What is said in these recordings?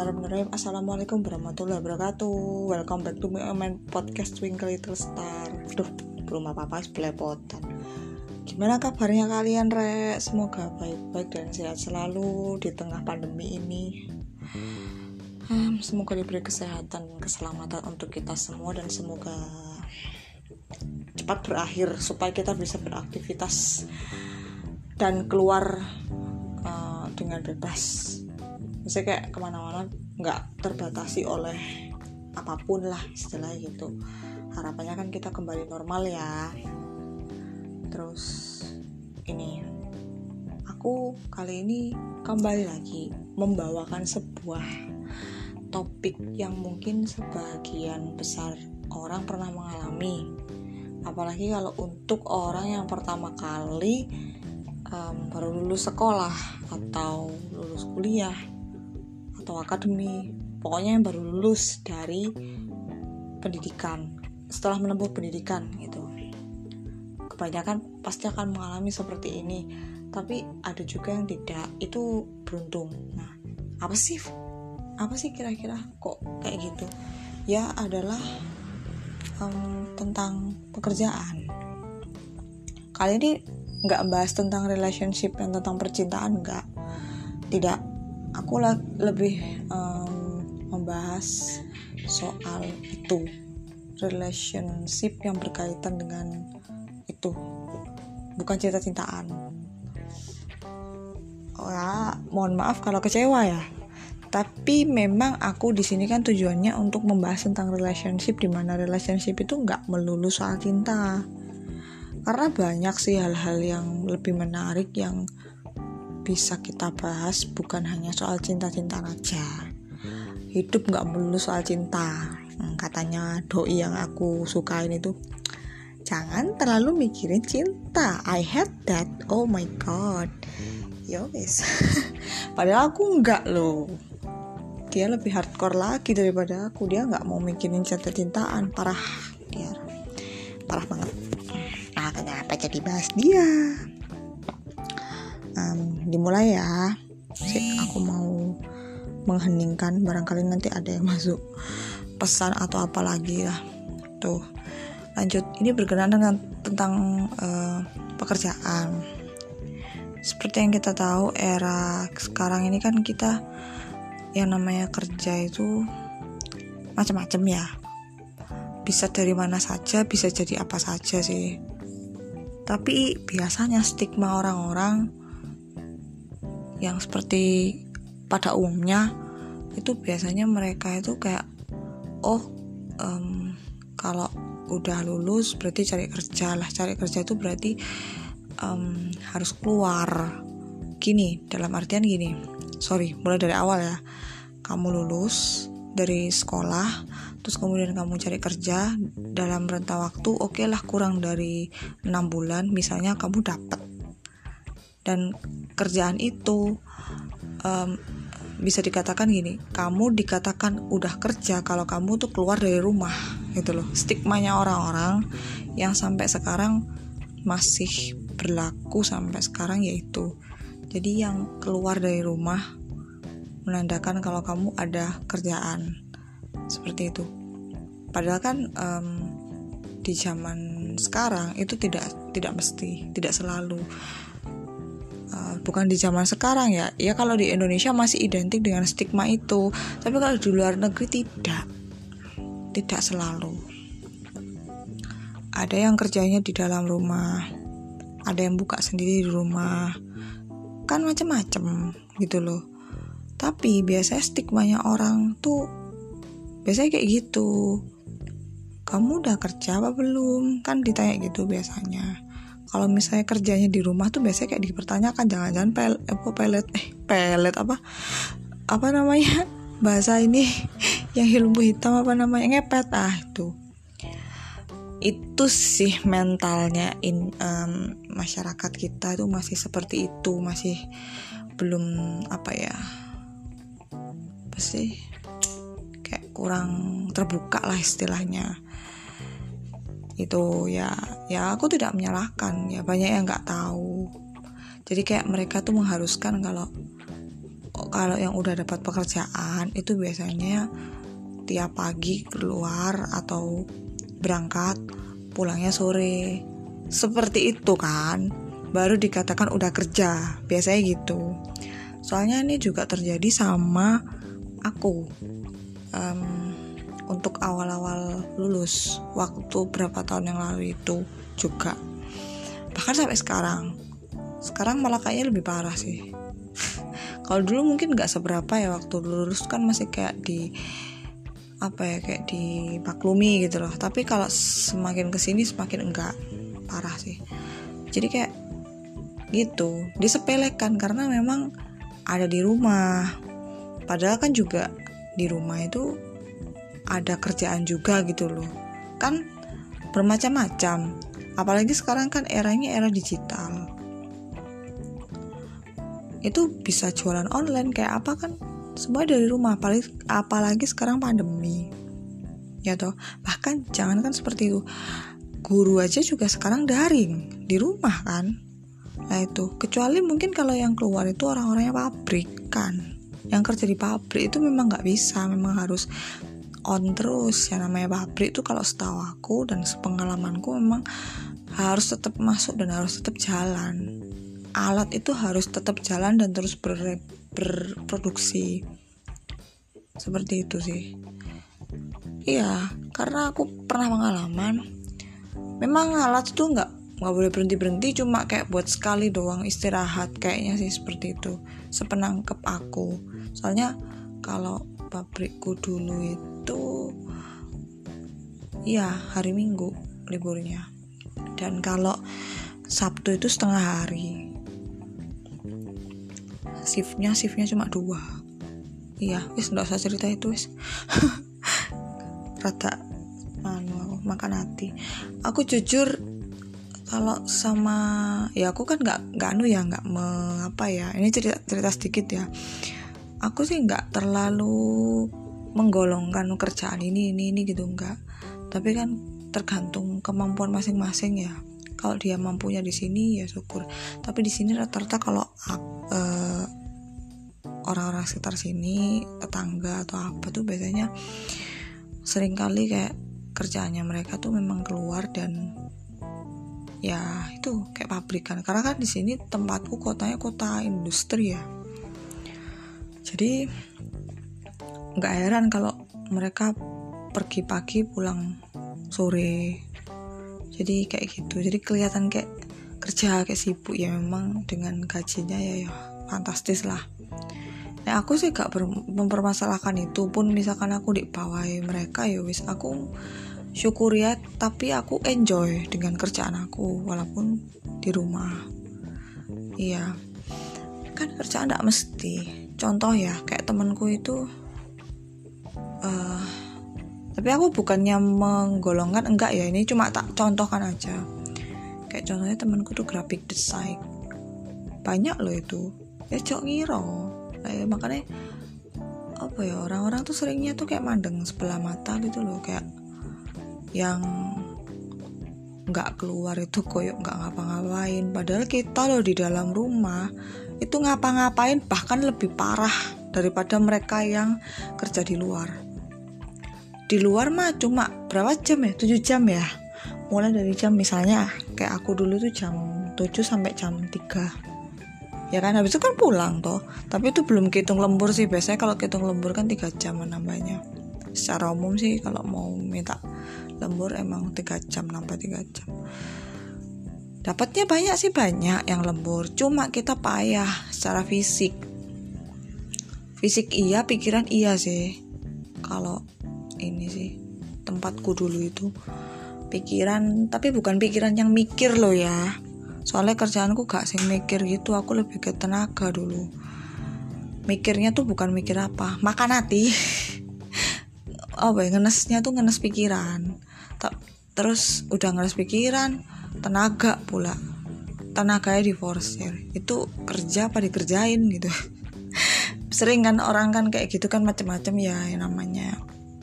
Bismillahirrahmanirrahim. Assalamualaikum warahmatullahi wabarakatuh. Welcome back to my podcast Twinkle Little Star. Duh, belum apa-apa belepotan. Gimana kabarnya kalian re? Semoga baik-baik dan sehat selalu di tengah pandemi ini. Hmm, Semoga diberi kesehatan dan keselamatan untuk kita semua Dan semoga cepat berakhir Supaya kita bisa beraktivitas Dan keluar uh, dengan bebas misalnya kayak ke mana-mana nggak terbatasi oleh apa pun lah istilahnya gitu. Harapannya kan kita kembali normal ya. Terus ini aku kali ini kembali lagi membawakan sebuah topik yang mungkin sebagian besar orang pernah mengalami. Apalagi kalau untuk orang yang pertama kali um, baru lulus sekolah atau lulus kuliah atau akademi. Pokoknya yang baru lulus dari pendidikan. Setelah menempuh pendidikan gitu. Kebanyakan pasti akan mengalami seperti ini. Tapi ada juga yang tidak. Itu beruntung. Nah apa sih apa sih kira-kira kok kayak gitu? Ya adalah um, tentang pekerjaan. Kali ini nggak bahas tentang relationship dan tentang percintaan nggak. Tidak aku lebih um, membahas soal itu relationship yang berkaitan dengan itu. Bukan cinta-cintaan. Oh ya mohon maaf kalau kecewa ya. Tapi memang aku di sini kan tujuannya untuk membahas tentang relationship di mana relationship itu nggak melulu soal cinta. Karena banyak sih hal-hal yang lebih menarik yang bisa kita bahas bukan hanya soal cinta-cinta aja hidup nggak melulu soal cinta. Hmm, katanya doi yang aku sukain itu jangan terlalu mikirin cinta. I hate that. Oh my god. Yo guys padahal aku nggak loh. Dia lebih hardcore lagi daripada aku. Dia nggak mau mikirin cinta-cintaan. Parah. Dia parah banget. Nah kenapa jadi bahas dia? Um, dimulai ya. Sik, aku mau mengheningkan barangkali nanti ada yang masuk pesan atau apa lagi lah. Tuh lanjut. Ini berkenaan dengan tentang uh, pekerjaan. Seperti yang kita tahu era sekarang ini kan kita yang namanya kerja itu macam-macam ya. Bisa dari mana saja bisa jadi apa saja sih. Tapi biasanya stigma orang-orang yang seperti pada umumnya itu biasanya mereka itu kayak oh um, kalau udah lulus berarti cari kerja lah. Cari kerja itu berarti um, harus keluar. Gini dalam artian gini sorry mulai dari awal ya. Kamu lulus dari sekolah terus kemudian kamu cari kerja dalam rentang waktu oke okay lah kurang dari enam bulan misalnya kamu dapat dan kerjaan itu um, bisa dikatakan gini kamu dikatakan udah kerja kalau kamu tuh keluar dari rumah gitu loh. Stigmanya orang-orang yang sampai sekarang masih berlaku sampai sekarang yaitu jadi yang keluar dari rumah menandakan kalau kamu ada kerjaan seperti itu. Padahal kan um, di zaman sekarang itu tidak tidak mesti tidak selalu bukan di zaman sekarang ya. Ya kalau di Indonesia masih identik dengan stigma itu. Tapi kalau di luar negeri tidak. Tidak selalu. Ada yang kerjanya di dalam rumah. Ada yang buka sendiri di rumah. Kan macam-macam gitu loh. Tapi biasanya stigmanya orang tuh biasanya kayak gitu. Kamu udah kerja apa belum? Kan ditanya gitu biasanya kalau misalnya kerjanya di rumah tuh biasanya kayak dipertanyakan jangan-jangan pel apa pelet eh pelet apa apa namanya bahasa ini yang ilmu hitam apa namanya ngepet. Ah itu. Itu sih mentalnya in um, masyarakat kita tuh masih seperti itu masih belum apa ya apa sih kayak kurang terbuka lah istilahnya itu ya ya aku tidak menyalahkan. Ya banyak yang nggak tahu. Jadi kayak mereka tuh mengharuskan kalau kalau yang udah dapat pekerjaan itu biasanya tiap pagi keluar atau berangkat pulangnya sore. Seperti itu kan. Baru dikatakan udah kerja. Biasanya gitu. Soalnya ini juga terjadi sama aku. Um, untuk awal-awal lulus waktu berapa tahun yang lalu itu juga. Bahkan sampai sekarang. Sekarang malah kayaknya lebih parah sih. Kalau dulu mungkin nggak seberapa ya waktu lulus kan masih kayak di apa ya kayak dimaklumi gitu loh. Tapi kalau semakin ke sini semakin enggak parah sih. Jadi kayak gitu disepelekan karena memang ada di rumah. Padahal kan juga di rumah itu ada kerjaan juga gitu loh. Kan bermacam-macam. Apalagi sekarang kan eranya era digital. Itu bisa jualan online kayak apa kan? Semua dari rumah apalagi, apalagi sekarang pandemi. Ya toh bahkan jangan kan seperti itu. Guru aja juga sekarang daring di rumah kan? Nah itu kecuali mungkin kalau yang keluar itu orang-orangnya pabrik kan. Yang kerja di pabrik itu memang nggak bisa memang harus on terus. Ya namanya pabrik itu kalau setahu aku dan sepengalamanku memang harus tetap masuk dan harus tetap jalan. Alat itu harus tetap jalan dan terus ber, berproduksi. Seperti itu sih. Iya karena aku pernah pengalaman memang alat itu nggak nggak boleh berhenti berhenti cuma kayak buat sekali doang istirahat kayaknya sih seperti itu sepenangkep aku. Soalnya kalau pabrikku dulu itu iya hari minggu liburnya. Dan kalau Sabtu itu setengah hari. Shiftnya shiftnya cuma dua. Iya wis nggak usah cerita itu wis. Rata anu makan hati. Aku jujur kalau sama ya aku kan nggak nggak anu ya nggak apa ya ini cerita cerita sedikit ya. Aku sih nggak terlalu menggolongkan kerjaan ini ini ini gitu enggak. Tapi kan tergantung kemampuan masing-masing ya. Kalau dia mampunya di sini ya syukur. Tapi di sini rata-rata kalau uh, orang-orang sekitar sini tetangga atau apa tuh biasanya sering kali kayak kerjaannya mereka tuh memang keluar dan ya itu kayak pabrikan. Karena kan di sini tempatku kotanya kota industri ya. Jadi nggak heran kalau mereka pergi pagi pulang sore. Jadi kayak gitu. Jadi kelihatan kayak kerja kayak sibuk. Ya memang dengan gajinya ya ya fantastis lah. Nah, aku sih gak mempermasalahkan itu. Pun misalkan aku di bawah mereka ya wis aku syukur ya. Tapi aku enjoy dengan kerjaan aku walaupun di rumah. Iya. Kan kerjaan gak mesti. Contoh ya kayak temanku itu uh, tapi aku bukannya menggolongkan enggak ya ini cuma tak contohkan aja. Kayak contohnya temanku tuh graphic design. Banyak loh itu. Ya cok ngiro. Kayak makanya apa ya orang-orang tuh seringnya tuh kayak mandeng sebelah mata gitu loh. Kayak yang nggak keluar itu koyok nggak ngapa-ngapain. Padahal kita loh di dalam rumah itu ngapa-ngapain bahkan lebih parah daripada mereka yang kerja di luar di luar mah cuma berapa jam ya? 7 jam ya? Mulai dari jam misalnya kayak aku dulu tuh jam 7 sampai jam 3 ya kan? Habis itu kan pulang toh. Tapi itu belum hitung lembur sih. Biasanya kalau hitung lembur kan tiga jam nambahnya secara umum sih kalau mau minta lembur emang tiga jam nambah tiga jam. Dapatnya banyak sih banyak yang lembur. Cuma kita payah secara fisik. Fisik iya pikiran iya sih. Kalau ini sih tempatku dulu itu. Pikiran tapi bukan pikiran yang mikir loh ya. Soalnya kerjaanku gak sing mikir gitu aku lebih ke tenaga dulu. Mikirnya tuh bukan mikir apa makan hati. Oh ya ngenesnya tuh ngenes pikiran. Terus udah ngenes pikiran tenaga pula. Tenaganya di forsir itu kerja apa dikerjain gitu. Sering kan orang kan kayak gitu kan macam-macam ya yang namanya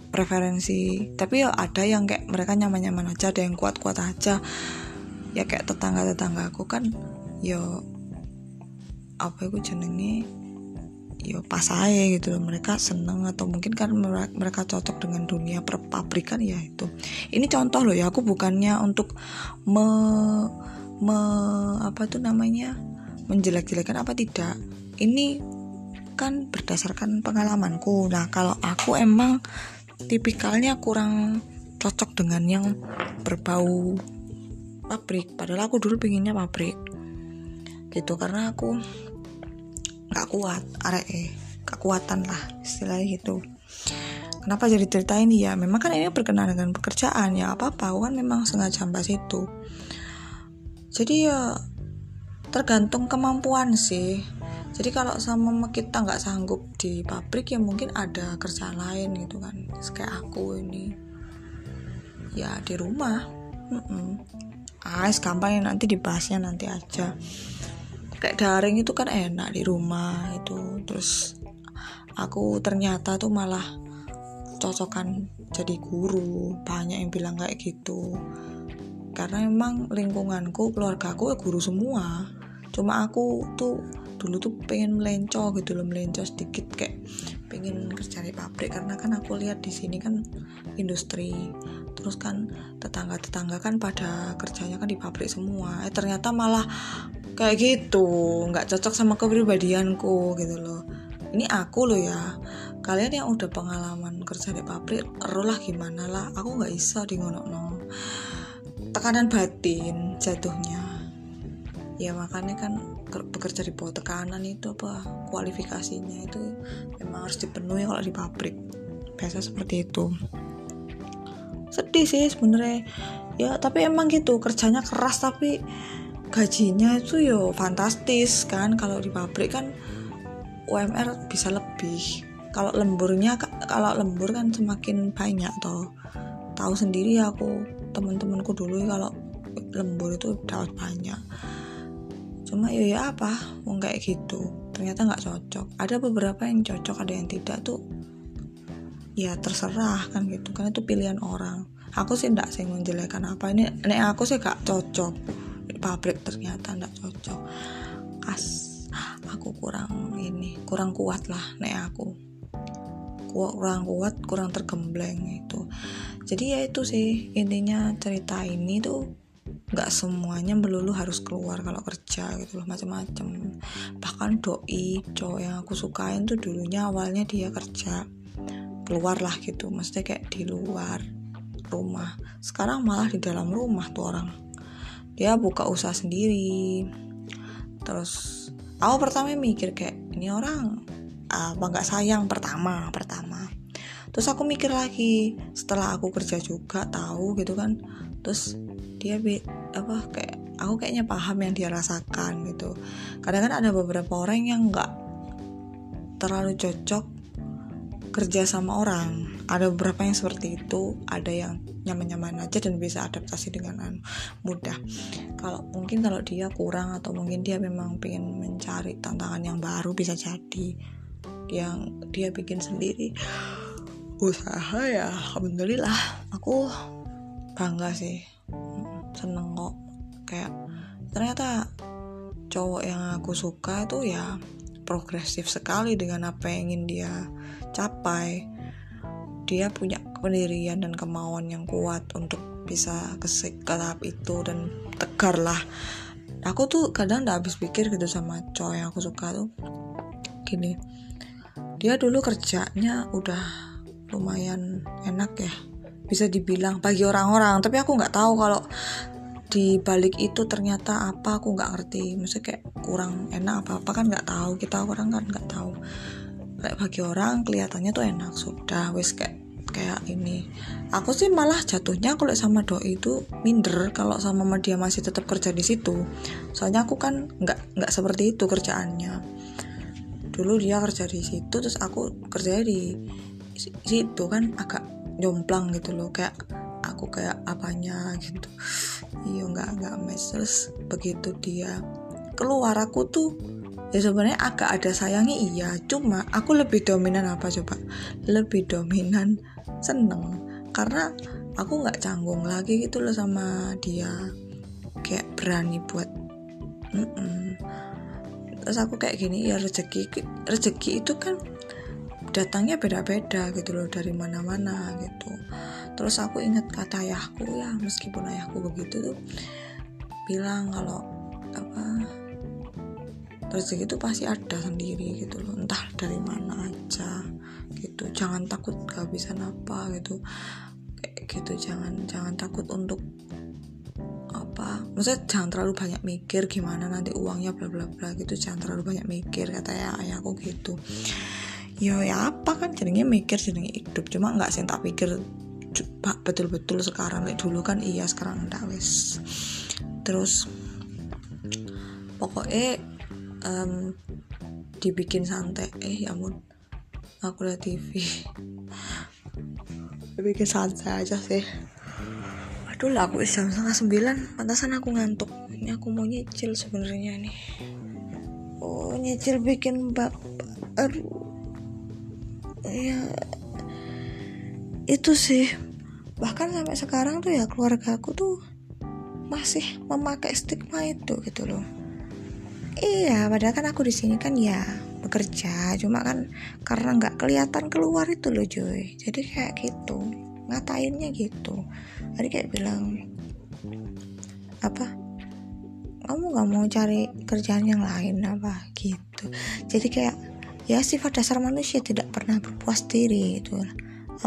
preferensi. Tapi ya ada yang kayak mereka nyaman-nyaman aja ada yang kuat-kuat aja. Ya kayak tetangga tetangga aku kan yo apa aku jenenge ya pas aja gitu loh. Mereka seneng atau mungkin kan mereka cocok dengan dunia perpabrikan ya itu. Ini contoh loh ya aku bukannya untuk me, me apa tuh namanya menjelek-jelekan apa tidak. Ini kan berdasarkan pengalamanku. Nah kalau aku emang tipikalnya kurang cocok dengan yang berbau pabrik. Padahal aku dulu pinginnya pabrik. Gitu karena aku nggak kuat arek eh kekuatan lah istilahnya gitu. Kenapa jadi cerita ini ya memang kan ini berkenaan dengan pekerjaan. Ya apa apa kan memang sengaja bahas itu jadi ya tergantung kemampuan sih jadi kalau sama kita nggak sanggup di pabrik ya mungkin ada kerja lain gitu kan. Kayak aku ini ya di rumah. Mm -mm. ah gampang ya nanti dibahasnya nanti aja. Kayak daring itu kan enak di rumah itu. Terus aku ternyata tuh malah cocokan jadi guru. Banyak yang bilang kayak gitu. Karena emang lingkunganku keluarga aku ya guru semua. Cuma aku tuh dulu tuh pengen melenco gitu loh melenco sedikit kayak pengen kerja di pabrik. Karena kan aku lihat di sini kan industri terus kan tetangga-tetangga kan pada kerjanya kan di pabrik semua. Eh ternyata malah kayak gitu nggak cocok sama kepribadianku gitu loh. Ini aku loh ya. Kalian yang udah pengalaman kerja di pabrik lah gimana lah. Aku nggak bisa di ngono no tekanan batin jatuhnya ya makanya kan bekerja di bawah tekanan itu apa kualifikasinya itu memang harus dipenuhi kalau di pabrik. Biasa seperti itu. Sedih sih sebenarnya. Ya tapi emang gitu kerjanya keras tapi gajinya itu yo fantastis kan. Kalau di pabrik kan UMR bisa lebih. Kalau lemburnya kalau lembur kan semakin banyak toh. Tahu sendiri ya aku teman-temanku dulu kalau lembur itu dapat banyak cuma ya ya apa? Mau kayak gitu. Ternyata nggak cocok. Ada beberapa yang cocok ada yang tidak tuh ya terserah kan gitu. Kan itu pilihan orang. Aku sih enggak sih menjelekan apa. Ini nek aku sih gak cocok. Pabrik ternyata nggak cocok. As aku kurang ini kurang kuat lah nek aku. Kurang kuat kurang tergembleng itu jadi ya itu sih intinya cerita ini tuh nggak semuanya melulu harus keluar kalau kerja gitu loh macam-macam. Bahkan doi cowok yang aku sukain tuh dulunya awalnya dia kerja keluar lah gitu maksudnya kayak di luar rumah. Sekarang malah di dalam rumah tuh orang. Dia buka usaha sendiri. Terus aku pertama mikir kayak ini orang apa nggak sayang? Pertama pertama. Terus aku mikir lagi setelah aku kerja juga tahu gitu kan. Terus dia apa kayak aku kayaknya paham yang dia rasakan gitu. Kadang kan ada beberapa orang yang nggak terlalu cocok kerja sama orang. Ada beberapa yang seperti itu ada yang nyaman-nyaman aja dan bisa adaptasi dengan mudah. Kalau mungkin kalau dia kurang atau mungkin dia memang pengen mencari tantangan yang baru bisa jadi yang dia bikin sendiri. Usaha ya alhamdulillah. Aku bangga sih seneng kok. Kayak ternyata cowok yang aku suka itu ya progresif sekali dengan apa yang ingin dia capai. Dia punya pendirian dan kemauan yang kuat untuk bisa ke, tahap itu dan tegar lah aku tuh kadang udah habis pikir gitu sama cowok yang aku suka tuh. Gini dia dulu kerjanya udah lumayan enak ya bisa dibilang bagi orang-orang tapi aku nggak tahu kalau di balik itu ternyata apa aku nggak ngerti. Maksudnya kayak kurang enak apa apa kan nggak tahu kita orang kan nggak tahu. Kayak bagi orang kelihatannya tuh enak sudah wes kayak kayak ini. Aku sih malah jatuhnya kalau sama doi itu minder kalau sama dia masih tetap kerja di situ. Soalnya aku kan nggak nggak seperti itu kerjaannya. Dulu dia kerja di situ terus aku kerja di situ kan agak jomplang gitu loh kayak aku kayak apanya gitu. Iya nggak nggak terus begitu dia keluar aku tuh ya sebenarnya agak ada sayangnya iya. Cuma aku lebih dominan apa coba? Lebih dominan seneng. Karena aku nggak canggung lagi gitu loh sama dia. Kayak berani buat mm -mm. terus aku kayak gini ya rezeki rezeki itu kan datangnya beda-beda gitu loh dari mana-mana gitu. Terus aku ingat kata ayahku ya meskipun ayahku begitu tuh bilang kalau apa rezeki itu pasti ada sendiri gitu loh. Entah dari mana aja gitu. Jangan takut kehabisan apa gitu. Gitu jangan jangan takut untuk apa maksudnya jangan terlalu banyak mikir gimana nanti uangnya bla bla bla gitu. Jangan terlalu banyak mikir kata ya ayahku gitu ya ya apa kan jadinya mikir jadinya hidup. Cuma nggak sih tak pikir betul-betul sekarang like dulu kan iya sekarang enggak wes terus pokoknya um, dibikin santai. Eh ya ampun aku lihat TV dibikin santai aja sih. Aduh lah aku jam setengah sembilan. Pantasan aku ngantuk. Ini aku mau nyicil sebenarnya nih oh nyicil bikin bab aduh ya itu sih bahkan sampai sekarang tuh ya keluarga aku tuh masih memakai stigma itu gitu loh Iya, padahal kan aku di sini kan ya bekerja, cuma kan karena nggak kelihatan keluar itu loh Joy. Jadi kayak gitu, ngatainnya gitu. Tadi kayak bilang apa? Kamu nggak mau cari kerjaan yang lain apa gitu. Jadi kayak ya sifat dasar manusia tidak pernah berpuas diri itu.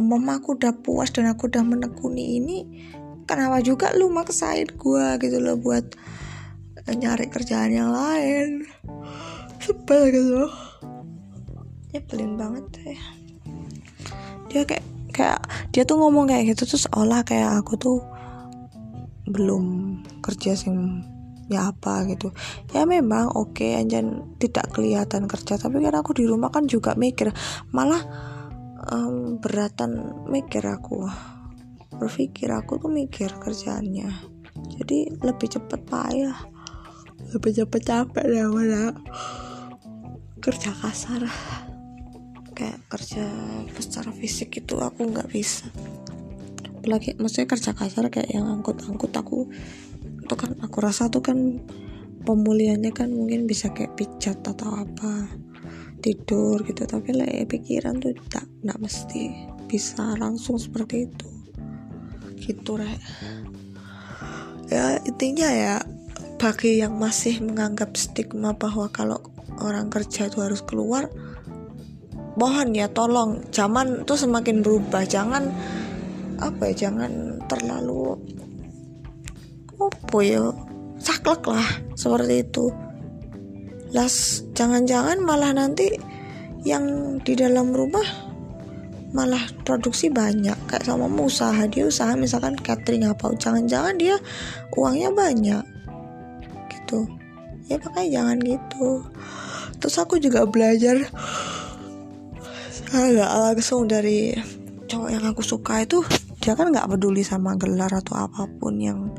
Mama aku udah puas dan aku udah menekuni ini, kenapa juga lu maksain gua gitu loh buat nyari kerjaan yang lain? Sebel gitu nyebelin banget ya dia kayak kayak dia tuh ngomong kayak gitu terus olah kayak aku tuh belum kerja sih ya apa gitu. Ya memang oke okay, anjan tidak kelihatan kerja tapi kan aku di rumah kan juga mikir malah um, beratan mikir aku berpikir aku tuh mikir kerjaannya. Jadi lebih cepet payah lebih cepet capek daripada kerja kasar. Kayak kerja secara fisik itu aku nggak bisa. Apalagi maksudnya kerja kasar kayak yang angkut-angkut aku itu kan aku rasa tuh kan pemulihannya kan mungkin bisa kayak pijat atau apa tidur gitu. Tapi lah ya, pikiran tuh tak nggak mesti bisa langsung seperti itu. Gitu rek. Ya intinya ya bagi yang masih menganggap stigma bahwa kalau orang kerja itu harus keluar mohon ya tolong. Zaman tuh semakin berubah. Jangan apa ya jangan terlalu apa ya? Saklek lah seperti itu. Las jangan-jangan malah nanti yang di dalam rumah malah produksi banyak. Kayak sama usaha dia usaha misalkan catering apa jangan-jangan dia uangnya banyak. Gitu. Ya makanya jangan gitu. Terus aku juga belajar. Agak langsung dari cowok yang aku suka itu dia kan nggak peduli sama gelar atau apa pun yang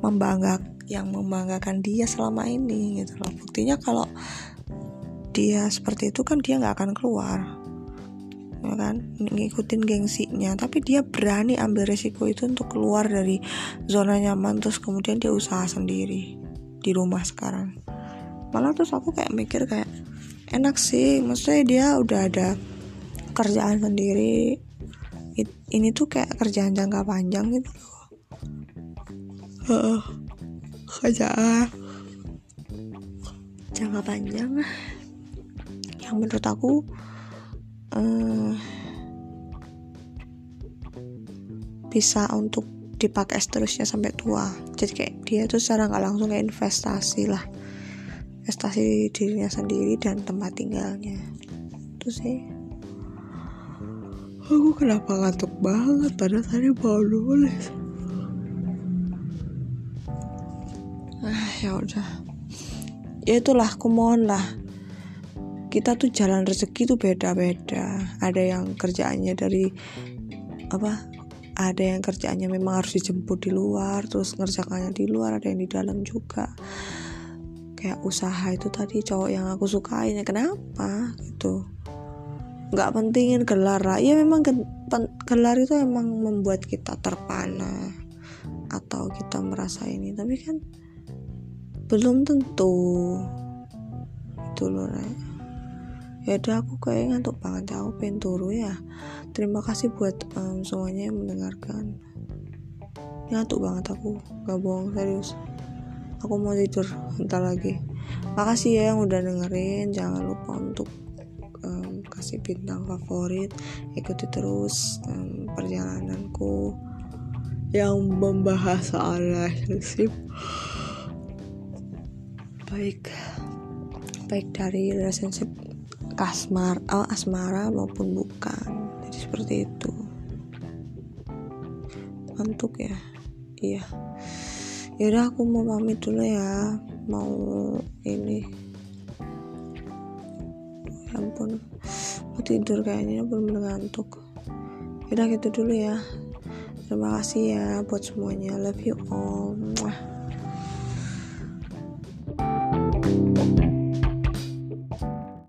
membangga yang membanggakan dia selama ini gitu loh. Buktinya kalau dia seperti itu kan dia nggak akan keluar ya kan? Ngikutin gengsinya. Tapi dia berani ambil resiko itu untuk keluar dari zona nyaman terus kemudian dia usaha sendiri di rumah sekarang. Malah terus aku kayak mikir kayak enak sih. Maksudnya dia udah ada kerjaan sendiri. Ini tuh kayak kerjaan jangka panjang gitu uh, kerjaan. Jangka panjang. Yang menurut aku uh, bisa untuk dipakai seterusnya sampai tua. Jadi kayak dia tuh secara nggak langsung kayak investasi lah. Investasi dirinya sendiri dan tempat tinggalnya. Itu sih. Aku kenapa ngantuk banget? Padahal tadi mau nulis ya udah. Ya itulah aku mohon lah. Kita tuh jalan rezeki tuh beda-beda. Ada yang kerjaannya dari apa ada yang kerjaannya memang harus dijemput di luar terus ngerjakannya di luar ada yang di dalam juga. Kayak usaha itu tadi cowok yang aku sukain ya kenapa? Gitu. Nggak pentingin gelar lah. Ya memang gelar itu emang membuat kita terpana atau kita merasa ini. Tapi kan belum tentu. Gitu loh ya udah aku kayak ngantuk banget aku pengen turu ya. Terima kasih buat um, semuanya yang mendengarkan. Ngantuk banget aku. Gak bohong serius. Aku mau tidur bentar lagi. Makasih ya yang udah dengerin. Jangan lupa untuk um, kasih bintang favorit. Ikuti terus um, perjalananku. Yang membahas soal relationship baik. Baik dari relationship kasmar oh, asmara maupun bukan. Jadi seperti itu. Ngantuk ya? Iya. Yaudah aku mau pamit dulu ya. Mau ini. Ya ampun. Mau tidur kayaknya belum ngantuk. Yaudah gitu dulu ya. Terima kasih ya buat semuanya. Love you all